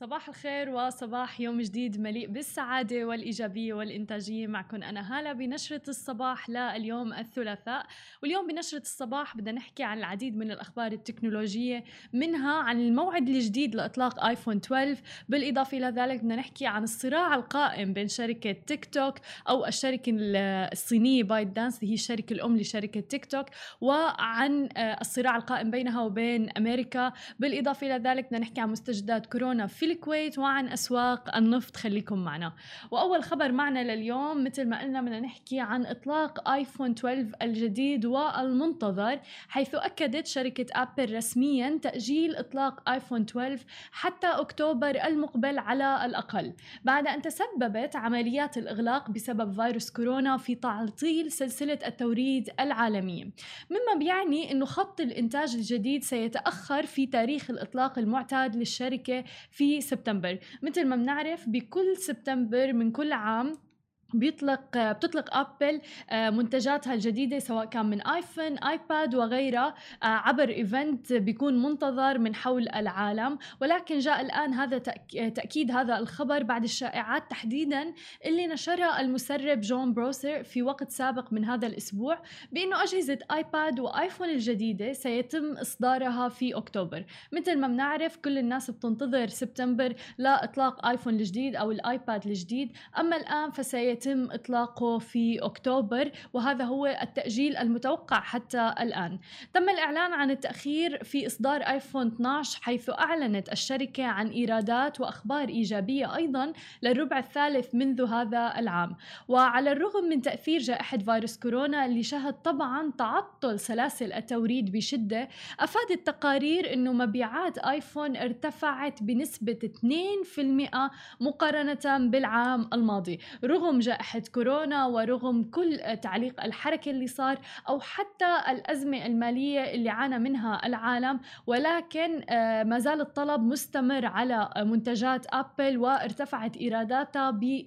صباح الخير وصباح يوم جديد مليء بالسعادة والإيجابية والإنتاجية. معكم أنا هالة بنشرة الصباح لليوم الثلاثاء. واليوم بنشرة الصباح بدنا نحكي عن العديد من الأخبار التكنولوجية منها عن الموعد الجديد لإطلاق آيفون 12 بالإضافة إلى ذلك بدنا نحكي عن الصراع القائم بين شركة تيك توك أو الشركة الصينية بايت دانس هي الشركة الأم لشركة تيك توك وعن الصراع القائم بينها وبين أمريكا. بالإضافة إلى ذلك بدنا نحكي عن مستجدات كورونا في الكويت وعن أسواق النفط. خليكم معنا. وأول خبر معنا لليوم مثل ما قلنا بدنا نحكي عن إطلاق آيفون 12 الجديد والمنتظر حيث أكدت شركة أبل رسميا تأجيل إطلاق آيفون 12 حتى أكتوبر المقبل على الأقل. بعد أن تسببت عمليات الإغلاق بسبب فيروس كورونا في تعطيل سلسلة التوريد العالمية مما بيعني أنه خط الإنتاج الجديد سيتأخر في تاريخ الإطلاق المعتاد للشركة في سبتمبر. مثل ما بنعرف بكل سبتمبر من كل عام بيطلق بتطلق ابل آه، منتجاتها الجديدة سواء كان من ايفون ايباد وغيرها آه، عبر event بيكون منتظر من حول العالم. ولكن جاء الآن هذا تأكيد هذا الخبر بعد الشائعات تحديدا اللي نشرها المسرب جون بروسر في وقت سابق من هذا الأسبوع بأنه أجهزة ايباد وايفون الجديدة سيتم إصدارها في أكتوبر. مثل ما بنعرف كل الناس بتنتظر سبتمبر لاطلاق ايفون الجديد أو الايباد الجديد. أما الآن فسيتم يتم إطلاقه في أكتوبر وهذا هو التأجيل المتوقع حتى الآن. تم الإعلان عن التأخير في إصدار آيفون 12 حيث أعلنت الشركة عن إيرادات وأخبار إيجابية أيضا للربع الثالث منذ هذا العام. وعلى الرغم من تأثير جائحة فيروس كورونا اللي شهد طبعا تعطل سلاسل التوريد بشدة أفادت تقارير أنه مبيعات آيفون ارتفعت بنسبة 2% مقارنة بالعام الماضي رغم جائحة كورونا ورغم كل تعليق الحركة اللي صار أو حتى الأزمة المالية اللي عانى منها العالم ولكن آه، ما زال الطلب مستمر على منتجات أبل وارتفعت إيراداتها ب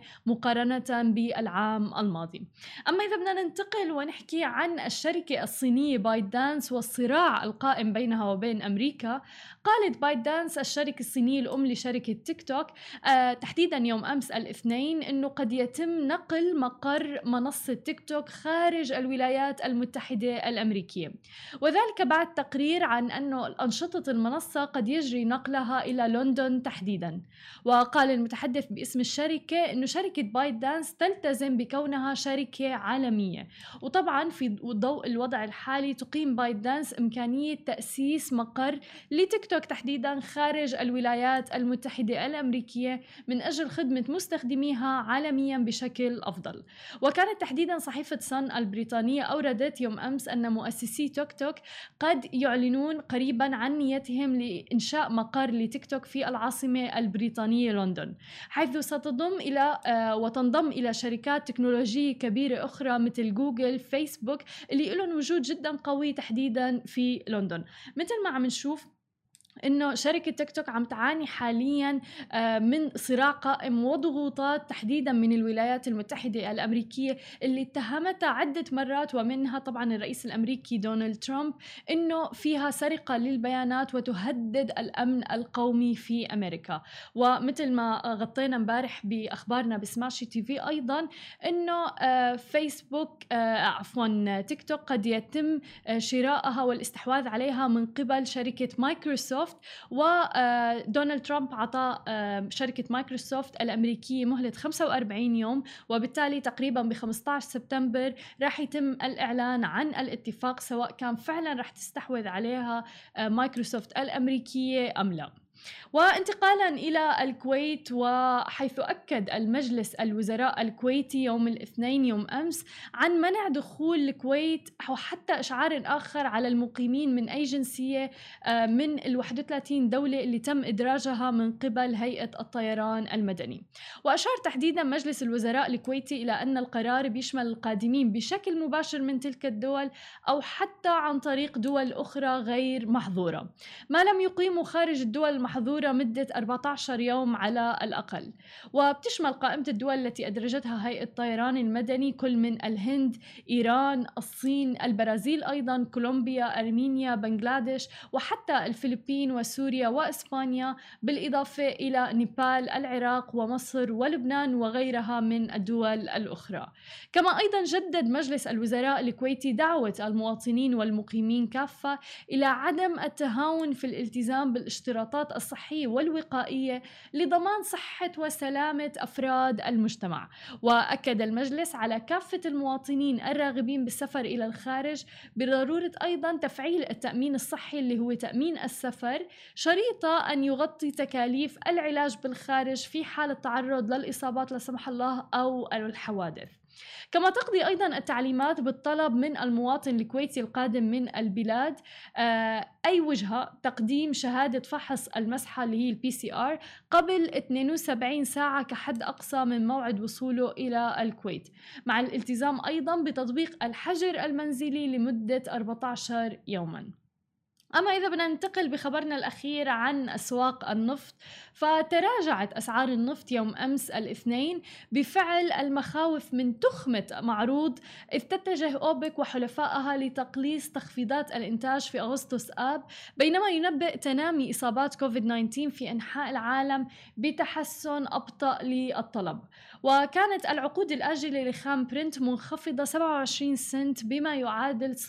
2% مقارنة بالعام الماضي. أما إذا بدنا ننتقل ونحكي عن الشركة الصينية بايت دانس والصراع القائم بينها وبين أمريكا قالت بايت دانس الشركة الصينية الأم لشركة تيك توك آه، تحديدا يوم أمس الاثنين انه قد يتم نقل مقر منصة تيك توك خارج الولايات المتحدة الأمريكية. وذلك بعد تقرير عن انه أنشطة المنصة قد يجري نقلها إلى لندن تحديدا. وقال المتحدث باسم الشركة إنه شركة بايت دانس تلتزم بكونها شركة عالمية. وطبعا في ضوء الوضع الحالي تقيم بايت دانس إمكانية تأسيس مقر لتيك توك تحديدا خارج الولايات المتحدة الأمريكية من أجل خدمة مستخدميها عالميا بشكل أفضل. وكانت تحديدا صحيفة سان البريطانية أوردت يوم أمس أن مؤسسي تيك توك قد يعلنون قريبا عن نيتهم لإنشاء مقر لتيك توك في العاصمة البريطانية لندن حيث ستضم إلى آه، وتنضم إلى شركات تكنولوجية كبيرة أخرى مثل جوجل فيسبوك اللي لهم وجود جدا قوي تحديدا في لندن. مثل ما عم نشوف إنه شركة تيك توك عم تعاني حاليا آه، من صراع قائم وضغوطات تحديدا من الولايات المتحدة الأمريكية اللي اتهمتها عدة مرات ومنها طبعا الرئيس الأمريكي دونالد ترامب إنه فيها سرقة للبيانات وتهدد الأمن القومي في أمريكا. ومثل ما غطينا امبارح بأخبارنا ب Smashi TV أيضا إنه آه، فيسبوك آه، عفوا تيك توك قد يتم شرائها والاستحواذ عليها من قبل شركة مايكروسوفت مايكروسوفت ودونالد ترامب عطى شركة مايكروسوفت الأمريكية مهلة 45 يوم وبالتالي تقريبا ب 15 سبتمبر راح يتم الإعلان عن الاتفاق سواء كان فعلا راح تستحوذ عليها مايكروسوفت الأمريكية أم لا. وانتقالا إلى الكويت وحيث أكد المجلس الوزراء الكويتي يوم الاثنين يوم أمس عن منع دخول الكويت أو حتى إشعار آخر على المقيمين من أي جنسية آه، من ال 31 دولة اللي تم إدراجها من قبل هيئة الطيران المدني. وأشار تحديدا مجلس الوزراء الكويتي إلى أن القرار بيشمل القادمين بشكل مباشر من تلك الدول أو حتى عن طريق دول أخرى غير محظورة. ما لم يقيموا خارج الدول محظورة مدة 14 يوم على الأقل. وبتشمل قائمة الدول التي أدرجتها هيئة الطيران المدني كل من الهند إيران الصين البرازيل أيضا كولومبيا أرمينيا بنغلاديش وحتى الفلبين وسوريا وإسبانيا بالإضافة إلى نيبال العراق ومصر ولبنان وغيرها من الدول الأخرى. كما أيضا جدد مجلس الوزراء الكويتي دعوة المواطنين والمقيمين كافة إلى عدم التهاون في الالتزام بالاشتراطات الصحية والوقائية لضمان صحة وسلامة أفراد المجتمع. وأكد المجلس على كافة المواطنين الراغبين بالسفر إلى الخارج بضرورة أيضا تفعيل التأمين الصحي اللي هو تأمين السفر شريطة أن يغطي تكاليف العلاج بالخارج في حال التعرض للإصابات لا سمح الله أو الحوادث. كما تقضي أيضا التعليمات بالطلب من المواطن الكويتي القادم من البلاد آه، أي وجهة تقديم شهادة فحص المسحة اللي هي ال PCR قبل 72 ساعة كحد أقصى من موعد وصوله إلى الكويت. مع الالتزام أيضا بتطبيق الحجر المنزلي لمدة 14 يوما. أما إذا بدنا ننتقل بخبرنا الأخير عن أسواق النفط فتراجعت أسعار النفط يوم أمس الاثنين بفعل المخاوف من تخمة معروض إذ تتجه أوبك وحلفائها لتقليص تخفيضات الإنتاج في أغسطس آب بينما ينبئ تنامي إصابات كوفيد 19 في أنحاء العالم بتحسن أبطأ للطلب. وكانت العقود الآجلة لخام برنت منخفضة 27 سنت بما يعادل 0.6%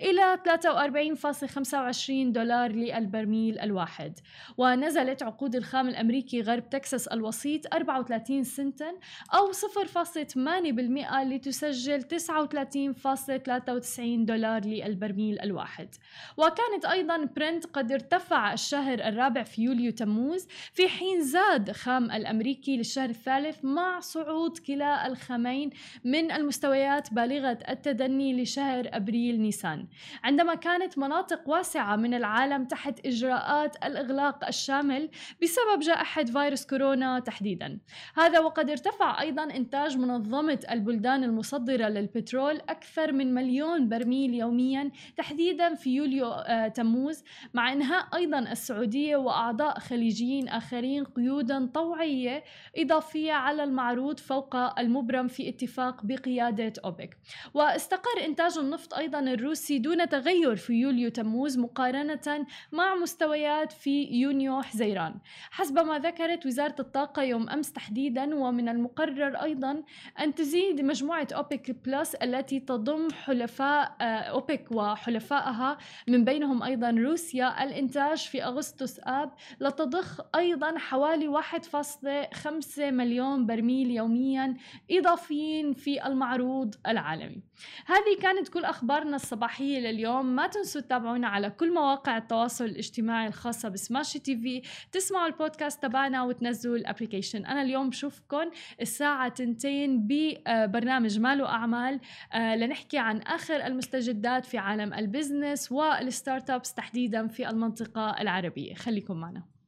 إلى 43.25 دولار للبرميل الواحد. ونزلت عقود الخام الأمريكي غرب تكساس الوسيط 34 سنتا أو 0.8% لتسجل 39.93 دولار للبرميل الواحد. وكانت أيضا برنت قد ارتفع الشهر الرابع في يوليو تموز في حين زاد خام الأمريكي للشهر الثالث مع صعود كلا الخامين من المستويات بالغة التدني لشهر أبريل نيسان. عندما كانت مناطق واسعة من العالم تحت إجراءات الإغلاق الشامل بسبب جائحة فيروس كورونا تحديدا. هذا وقد ارتفع أيضا إنتاج منظمة البلدان المصدرة للبترول أكثر من مليون برميل يوميا تحديدا في يوليو آه تموز مع إنهاء أيضا السعودية وأعضاء خليجيين آخرين قيودا طوعية إضافية على المعروض فوق المبرم في اتفاق بقيادة أوبك. واستقر إنتاج النفط أيضا الروسي دون تغير في يوليو تموز مقارنة مع مستويات في يونيو حزيران. حسب ما ذكرت وزارة الطاقة يوم أمس تحديدا ومن المقرر أيضا أن تزيد مجموعة أوبك بلس التي تضم حلفاء آه، أوبك وحلفائها من بينهم أيضا روسيا. الإنتاج في أغسطس آب لتضخ أيضا حوالي 1.5 مليون برميل يوميا إضافيين في المعروض العالمي. هذه كانت كل أخبارنا الصباحية لليوم. ما تنسوا تتابعونا على كل مواقع التواصل الاجتماعي الخاصة ب Smashi TV. تسمعوا البودكاست تبعنا وتنزلوا ال application. أنا اليوم بشوفكم الساعة تنتين ببرنامج مال وأعمال آه، لنحكي عن آخر المستجدات في عالم ال business وال startups تحديدا في المنطقة العربية. خليكم معنا.